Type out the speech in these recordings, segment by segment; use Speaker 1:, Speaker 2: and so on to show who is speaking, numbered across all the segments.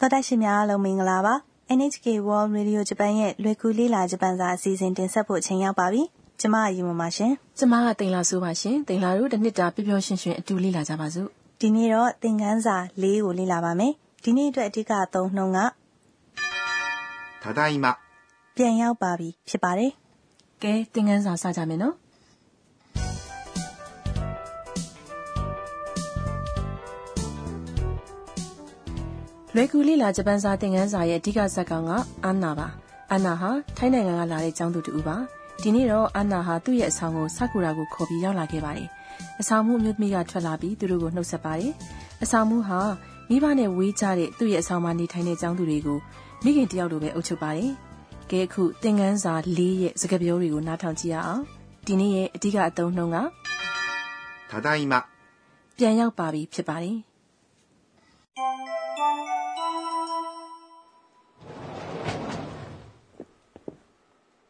Speaker 1: တော်တက်ရှင်များအားလုံးမင်္ဂလာပါ NHK World Radio Japan ရဲ့လွယ်ကူလေးလာဂျပန်စာအစီအစဉ်တင်ဆက်ဖို့ချိန်ရောက်ပါပြီကျမအယူမပါရှင်
Speaker 2: ကျမကတင်လာဆိုပါရှင်တင်လာတို့တစ်နှစ်တာပျော်ပျော်ရွှင်ရွှင်အတူလေးလာကြပါစို့
Speaker 1: ဒီနေ့တော့သင်ခန်းစာ၄ကိုလေ့လာပါမယ်ဒီနေ့အတွက်အဓိကအသုံးနှုန်းက
Speaker 3: ただいま、
Speaker 1: ပြန်ရောက်ပါပြီဖြစ်ပါတယ်
Speaker 2: ကဲတင်ခန်းစာစကြမယ်နော် လွယ်ကူလေးလာဂျပန်စာသင်ခန်းစာရဲ့အဓိကဇာတ်ကောင်ကအန်နာပါအန်နာဟာထိုင်းနိုင်ငံကလာတဲ့ကျောင်းသူတူပါဒီနေ့တော့အန်နာဟာသူ့ရဲ့အဆောင်ကိုဆာကူရာကိုခေါ်ပြီးရောက်လာခဲ့ပါတယ်အဆောင်မှုအမျိုးသမီးကထွက်လာပြီးသူတို့ကိုနှုတ်ဆက်ပါတယ်အဆောင်မှုဟာမိဘနဲ့ဝေးကြတဲ့သူ့ရဲ့အဆောင်မှာနေထိုင်တဲ့ကျောင်းသူတွေကိုမိခင်တယောက်လိုပဲအုပ်ချုပ်ပါတယ်ကဲအခုသင်ခန်းစာ၄ရဲ့စကားပြောတွေကိုနားထောင်ကြည့်ရအောင်ဒီနေ့ရဲ့အဓိကအသုံးနှုန်းက
Speaker 3: ただいま、
Speaker 2: ပြန်ရောက်ပါပြီဖြစ်ပါတယ်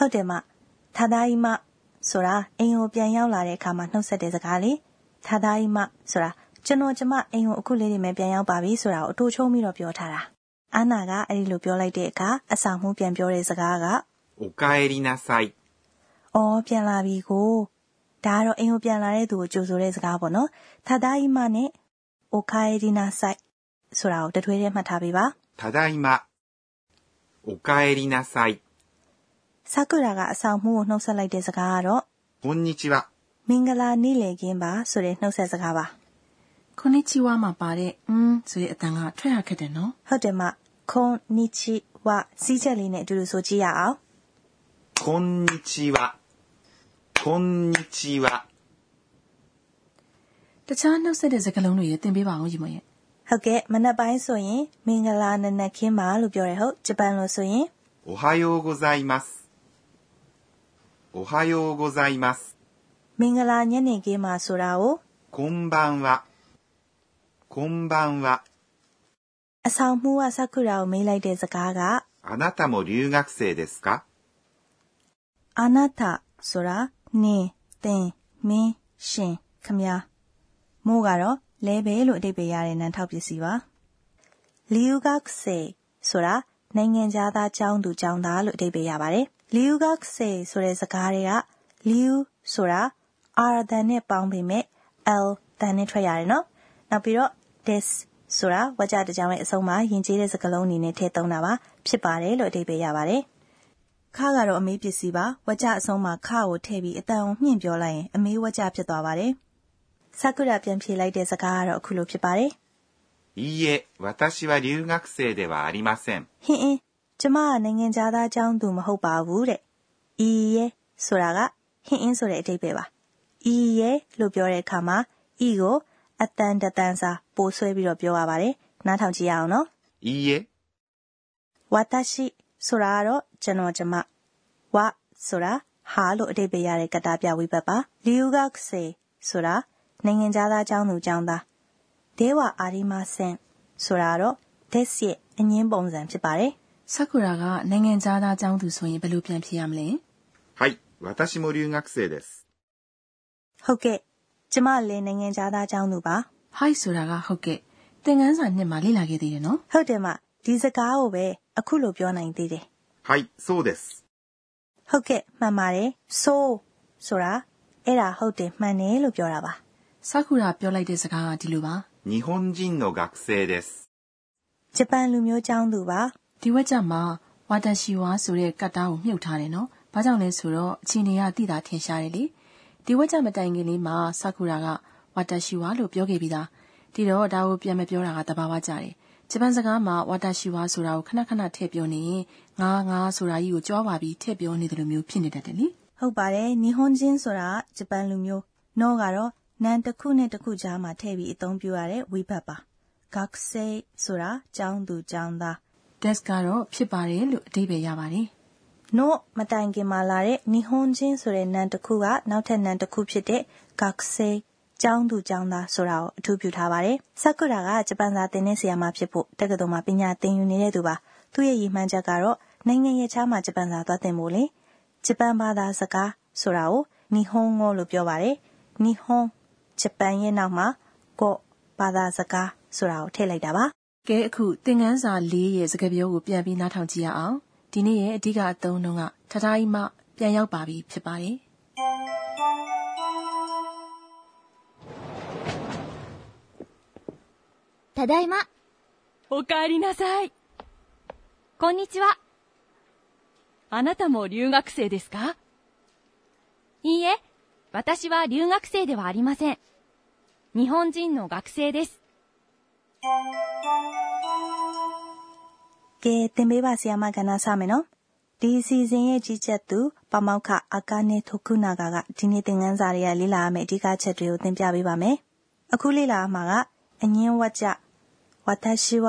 Speaker 1: ဟုတ်တယ်မသာဒါယီမဆိုတာအိမ်ကိုပြန်ရောက်လာတဲ့အခါမှာနှုတ်ဆက်တဲ့စကားလေးသာဒါယီမဆိုတာကျွန်တော်ကျမအိမ်ကိုအခုလေးနေမယ်ပြန်ရောက်ပါပြီဆိုတာကိုအတူချုံးပြီးတော့ပြောထားတာအာနာကအဲ့ဒီလိုပြောလိုက်တဲ့အခါအဆောင်မှုပြန်ပြောတဲ့စကားက
Speaker 3: おかえりなさい。
Speaker 1: အော်ပြန်လာပြီကိုဒါကတော့အိမ်ကိုပြန်လာတဲ့သူကိုကြိုဆိုတဲ့စကားပေါ့နော်သာဒါယီမနဲ့အိုခိုင်ဒီနာဆိုင်ဆိုတာကိုတထွေးထဲမှတ်ထားပေးပါ
Speaker 3: ただいま、おかえりなさい。
Speaker 1: ဆာကူရာကအဆောင်မှုကိုနှုတ်ဆက်လိုက်တဲ့စကားကတော့
Speaker 3: こんにちは。
Speaker 1: မင်္ဂလာနေ့လည်ခင်းပါဆိုတဲ့နှုတ်ဆက်စကားပါ
Speaker 2: ခွန်နီချီဝါမှာပါတဲ့အင်းဆိုတဲ့အတန်ကထွက်ရခက်တယ်နော်
Speaker 1: ဟုတ်တယ်မခွန်နီချီဝစီးချက်လေးနဲ့အတူတူဆိုကြည့်ရအောင်
Speaker 3: こんにちは。こんにちは。
Speaker 2: တခြားနှုတ်ဆက်တဲ့စကားလုံးတွေရသင်ပေးပါအောင်ရီမရဲ့
Speaker 1: ဟုတ်ကဲ့မနက်ပိုင်းဆိုရင်မင်္ဂလာနံနက်ခင်းပါလို့ပြောရဲဟုတ်ဂျပန်လိုဆိုရင်
Speaker 3: おはようございます。 おはようございます。
Speaker 1: မင်္ဂလာညနေခင်းပါဆိုတာကို
Speaker 3: こんばんは。こんばんは。
Speaker 1: အဆောင်မှုကဆာကူရာကိုမေးလိုက်တဲ့စကားက
Speaker 3: あなたも留学生ですか
Speaker 1: အာနာတာဆိုတာနင်းတင်မင်းရှင်ခမညာမိုးကတော့လဲပဲလို့အဓိပ္ပာယ်ရတဲ့နံထောက်ပစ္စည်းပါလီယူဂက်ဆေဆိုတာနိုင်ငံသားကျောင်းသူကျောင်းသားလို့အဓိပ္ပာယ်ရပါတယ် လီယူဂက်ဆေဆိုတဲ့စကားတွေကလီယူဆိုတာ R တန်နဲ့ပေါင်းပေမဲ့ L တန်နဲ့ထွက်ရတယ်နော်နောက်ပြီးတော့ this ဆိုတာဝါကြတစ်ကြောင်ရဲ့အဆုံးမှာယဉ်ကျေးတဲ့စကားလုံးအနေနဲ့ထည့်သုံးတာပါဖြစ်ပါတယ်လို့အဓိပ္ပာယ်ရပါတယ်ခါကတော့အမေးပစ္စည်းပါဝါကြအဆုံးမှာခါကိုထည့်ပြီးအတန်ကိုမြင့်ပြောလိုက်ရင်အမေးဝါကြဖြစ်သွားပါတယ်ဆာကူရာပြန်ဖြေလိုက်တဲ့စကားကတော့အခုလိုဖြစ်ပါတယ်
Speaker 3: いいえ、私は留学生ではありません。
Speaker 1: ဟင်းအင်း ကျမကနိုင်ငံခြားသားအကြောင်းသူမဟုတ်ပါဘူးတဲ့။ဤရဲဆိုတာကဟင်းအင်းဆိုတဲ့အဓိပ္ပာယ်ပါ။ဤရဲလို့ပြောတဲ့အခါမှာဤကိုအတန်တတန်စာပိုဆွဲပြီးတော့ပြောရပါတယ်။နားထောင်ကြည့်ရအောင်နော်။
Speaker 3: ဤရဲ
Speaker 1: ဝါတရှိဆိုတာကတော့ကျွန်တော်ကျမဝါဆိုတာဟာလို့အဓိပ္ပာယ်ရတဲ့ကတ္တပြဝိဘတ်ပါ။လီယူကဆေဆိုတာနိုင်ငံခြားသားအကြောင်းသူအကြောင်းသားဒေဝအာရီမာဆန်ဆိုတာတော့ဒက်စ်ရဲ့အငင်းပုံစံဖြစ်ပါတယ်
Speaker 2: ဆာကူရာကနိုင်ငံသားသားကျောင်းသူဆိုရင်ဘယ်လိုပြန်ဖြေရမလဲ
Speaker 3: はい、私も留学生です。
Speaker 1: ဟုတ်ကဲ့ကျမလည်းနိုင်ငံသားကျောင်းသူပါ
Speaker 2: ဟိုက်ဆိုတာကဟုတ်ကဲ့သင်ခန်းစာနှစ်မှာလေ့လာခဲ့သေးတယ်နော်
Speaker 1: ဟုတ်တယ်မဒီစကားကိုပဲအခုလိုပြောနိုင်သေးတယ်
Speaker 3: はい、そうです。
Speaker 1: ဟုတ်ကဲ့မှန်ပါတယ် so ဆိုတာအဲ့ဒါဟုတ်တယ်မှန်တယ်လို့ပြောတာပါ
Speaker 2: ဆာကူရာပြောလိုက်တဲ့စကားကဒီလိုပါ
Speaker 3: 日本人の学生です。
Speaker 1: ဂျပန်လူမျိုးကျောင်းသူပါ
Speaker 2: ဒီဝက်ကြမှာဝါတရှိဝါဆိုတဲ့ကတ်တားကိုမြုပ်ထားတယ်နော်။ဘာကြောင့်လဲဆိုတော့အချင်းတွေကတိတာထင်ရှားတယ်လေ။ဒီဝက်ကြမတိုင်ခင်လေးမှာဆာကူရာကဝါတရှိဝါလို့ပြောခဲ့ပြီးသား။ဒီတော့ဒါကိုပြန်မပြောတာကတဘာဝကြတယ်။ဂျပန်စကားမှာဝါတရှိဝါဆိုတာကိုခဏခဏထည့်ပြောနေရင်ငါငါဆိုတာကြီးကိုကြောပါပြီးထည့်ပြောနေတယ်လို့မျိုးဖြစ်နေတတ်တယ်လေ
Speaker 1: ဟုတ်ပါတယ်နီဟွန်ဂျင်းဆိုတာဂျပန်လူမျိုးနောကတော့နန်တစ်ခုနဲ့တစ်ခုကြားမှာထည့်ပြီးအသုံးပြုရတဲ့ဝိဘတ်ပါ学生ဆိုတာကျောင်းသူကျောင်းသား
Speaker 2: des ကတော့ဖြစ်ပါတယ်လို့အဓိပ္ပာယ်ရပါတယ်။
Speaker 1: နို့မတိုင်ခင်မှာလာတဲ့နိဟွန်ချင်းဆိုတဲ့နံတစ်ခုကနောက်ထပ်နံတစ်ခုဖြစ်တဲ့ gakusei ကျောင်းသူကျောင်းသားဆိုတာကိုအထူးပြုထားပါတယ်။ဆာကူရာကဂျပန်စာသင်တဲ့ဆရာမဖြစ်ဖို့တက္ကသိုလ်မှာပညာသင်ယူနေတဲ့သူပါ။သူ့ရဲ့ရည်မှန်းချက်ကတော့နိုင်ငံရဲ့ခြားမှာဂျပန်စာသွားသင်ဖို့လေ။ဂျပန်ဘာသာစကားဆိုတာကိုနိဟွန်ကိုလို့ပြောပါတယ်။နိဟွန်ဂျပန်ရဲ့နောက်မှာကိုဘာသာစကားဆိုတာကိုထည့်လိုက်တာပါ
Speaker 2: ကဲအခုသင်ခန်းစာ၄ရဲ့စကားပြောကိုပြန်ပြီးနားထောင်ကြည့်ရအောင်ဒီနေ့ရဲ့အဓိကအသုံးအနှုန်းကထထားကြီးမှပြန်ရောက်ပါပြီဖြစ်ပါတယ်
Speaker 4: ただいま。
Speaker 5: おかえりなさい。
Speaker 4: こんにちは。
Speaker 5: あなたも留学生ですか
Speaker 4: いいえ、私は留学生ではありません。日本人の学生です。
Speaker 1: ကဲသင်ပေးပါဆရာမကဏ္ဍစမယ်နော်ဒီအစီအစဉ်ရဲ့ကြီးကြပ်သူပမောက္ခအာကာနေထုခုနာဂါကဒီနေ့သင်ခန်းစာတွေကလေ့လာရမယ့်အဓိကချက်တွေကိုသင်ပြပေးပါမယ်အခုလေ့လာရမှာကအငင်းဝကြဝတရှိဝ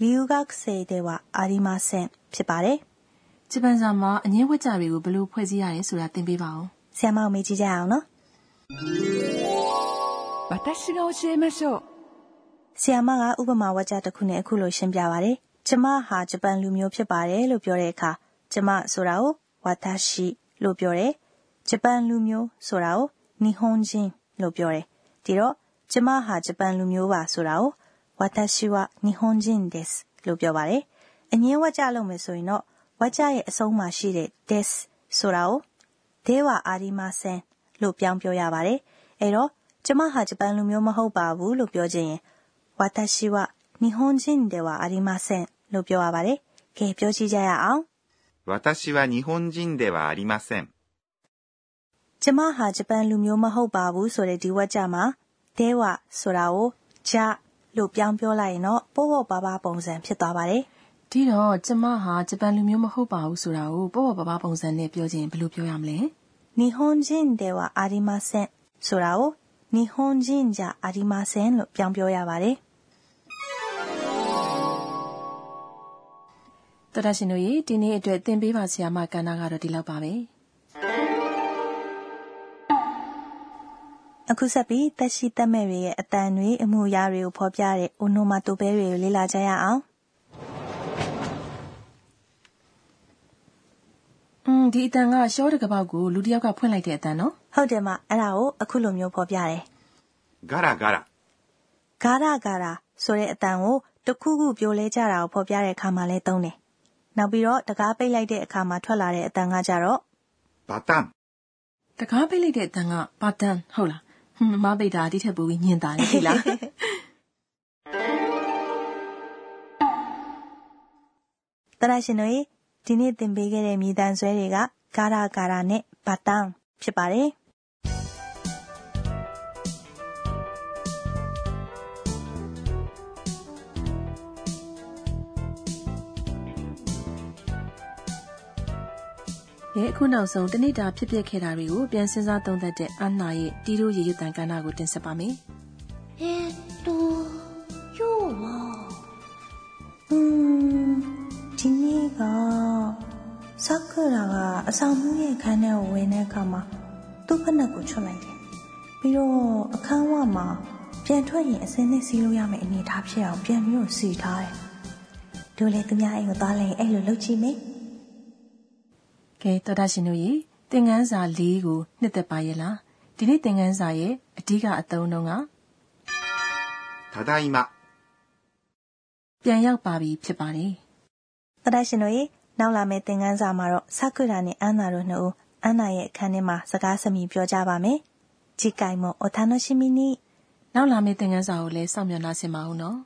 Speaker 1: လီယူဂက်ဆေဒေဝအာရီမာဆန်ဖြစ်ပါတယ်
Speaker 2: ဂျပန်စာမှာအငင်းဝတ်ကြတွေကိုဘယ်လိုဖွဲ့စည်းရတယ်ဆိုတာသင်ပေးပါဦး
Speaker 1: ဆရာမကိုမေးကြည့်ကြရအောင်နော်
Speaker 5: 私が教えましょう。
Speaker 1: ဆီယာမကဥပမာဝါကျတစ်ခုနဲ့အခုလိုရှင်းပြပါတယ်။ကျမဟာဂျပန်လူမျိုးဖြစ်ပါတယ်လို့ပြောတဲ့အခါကျမဆိုတာကိုဝါတာရှိလို့ပြောတယ်။ဂျပန်လူမျိုးဆိုတာကိုနီဟွန်ဂျင်းလို့ပြောတယ်။ဒီတော့ကျမဟာဂျပန်လူမျိုးပါဆိုတာကိုဝါတာရှိဝနီဟွန်ဂျင်း des လို့ပြောပါတယ်။အငင်းဝါကျလုပ်မယ်ဆိုရင်တော့ဝါကျရဲ့အဆုံးမှာရှိတဲ့ des ဆိုတာကိုဒေဝအာရီမာဆန်လို့ပြောင်းပြောရပါတယ်။အဲတော့ကျမဟာဂျပန်လူမျိုးမဟုတ်ပါဘူးလို့ပြောခြင်းရင် 私は日本人ではありませんလို့ပြောရပါတယ်။ကဲပြောကြည့်ကြရအောင်
Speaker 3: 私は日本人ではありません。
Speaker 1: ။ကျမဟာဂျပန်လူမျိုးမဟုတ်ပါဘူးဆိုတဲ့ဒီဝတ်ကြမှာတဲဝဆိုတာကိုဂျလို့ပြောင်းပြောလိုက်ရင်တော့ပို့ဖို့ပါပါပုံစံဖြစ်သွားပါတယ်
Speaker 2: ဒီတော့ကျမဟာဂျပန်လူမျိုးမဟုတ်ပါဘူးဆိုတာကိုပေါ့ပေါ့ပါပါပုံစံနဲ့ပြောခြင်းဘယ်လိုပြောရမလဲ
Speaker 1: ။日本人ではありませんဆိုတာကို日本人じゃありませんလို့ပြောင်းပြောရပါတယ်။
Speaker 2: တော်တာရှင်တို့ရေဒီနေ့အတွက်သင်ပေးပါဆရာမကဏ္ဍကတော့ဒီလောက်ပါပဲ
Speaker 1: အခုဆက်ပြီးတက်ရှိတက်မဲ့တွေရဲ့အတန်တွေအမှုရာတွေကိုဖော်ပြတဲ့ onomatopoeia တွေကိုလေ့လာကြရအောင်
Speaker 2: อืมဒီအတန်ကရှော့တကပောက်ကိုလူတစ်ယောက်ကဖွင့်လိုက်တဲ့အတန်နော်
Speaker 1: ဟုတ်တယ်မအဲ့ဒါကိုအခုလိုမျိုးဖော်ပြတယ်
Speaker 3: ဂါရာဂါရာ
Speaker 1: ဂါရာဂါရာဆိုတဲ့အတန်ကိုတခုခုပြောလဲကြတာကိုဖော်ပြတဲ့အခါမှာလဲသုံးတယ် နောက်ပြီးတော့တကားပိတ်လိုက်တဲ့အခါမှာထွက်လာတဲ့အတန်ကကြတော့
Speaker 3: ဘာတန်
Speaker 2: တကားပိတ်လိုက်တဲ့အတန်ကဘာတန်ဟုတ်လားဟွန်းမပိတ်တာဒီထက်ပိုပြီးညင်တာလေဒီလား
Speaker 1: တရရှင်တို့ဒီနေ့သင်ပေးခဲ့တဲ့မြည်တမ်းဆွဲတွေကဂါရာဂါရာနဲ့ဘာတန်ဖြစ်ပါတယ်
Speaker 2: ရဲ့အခုနောက်ဆုံးတနေ့တာဖြစ်ပျက်ခဲ့တာတွေကိုပြန်စင်းစားသုံးသပ်တဲ့အန်နာရဲ့တီရိုရေရွတ်တန်ကဏ္ဍကိုတင်ဆက်ပါမယ်။
Speaker 6: ဟဲ့တူယော
Speaker 1: ဝါ음ဒီနေ့ကဆက်ကရာကအဆောင်မှုရဲ့ခန်းထဲကိုဝင်တဲ့အခါမှာသူ့ဖက်နှက်ကိုချွတ်လိုက်တယ်။ပြီးတော့အခန်းဝမှာပြန်ထွက်ရင်အစင်းနဲ့စီးလို့ရမယ့်အနေအထားဖြစ်အောင်ပြန်ပြီးတော့စီထားတယ်။တို့လေသူများအိမ်ကိုသွားလိုက်ရင်အဲ့လိုလုပ်ကြည့်မယ်။
Speaker 2: ကဲတော်တာရှင်တို့ရေသင်ခန်းစာ၄ကိုနှစ်သက်ပါရဲ့လားဒီနေ့သင်ခန်းစာရဲ့အဓိကအသုံးအနှုန်းက
Speaker 3: ただいま、
Speaker 2: ပြန်ရောက်ပါပြီဖြစ်ပါတယ်
Speaker 1: ။တရရှင်တို့ရေနောက်လာမယ့်သင်ခန်းစာမှာတော့ဆာကူရာနဲ့အန်နာတို့နှစ်ဦးအန်နာရဲ့အခန်းထဲမှာစကားစမြည်ပြောကြပါမယ်။次回もお楽しみに。
Speaker 2: နောက်လာမယ့်သင်ခန်းစာကိုလည်းစောင့်မျှော်နှားဆင်ပါဦးနော်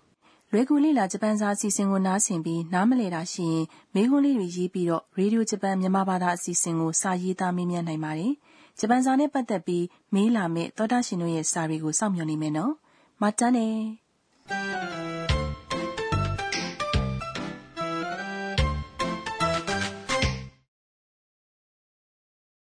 Speaker 2: လွယ်ကူလေးလာဂျပန်စာအစီအစဉ်ကိုနားဆင်ပြီးနားမလည်တာရှိရင်မေးခွန်းလေးတွေရေးပြီးတော့ရေဒီယိုဂျပန်မြန်မာဘာသာအစီအစဉ်ကိုစာရေးသားမေးမြန်းနိုင်ပါတယ်ဂျပန်စာနဲ့ပတ်သက်ပြီးမေးလာမယ့်သောတာရှင်တို့ရဲ့စာတွေကိုစောင့်မျှော်နေမယ်နော်မတန်းနဲ့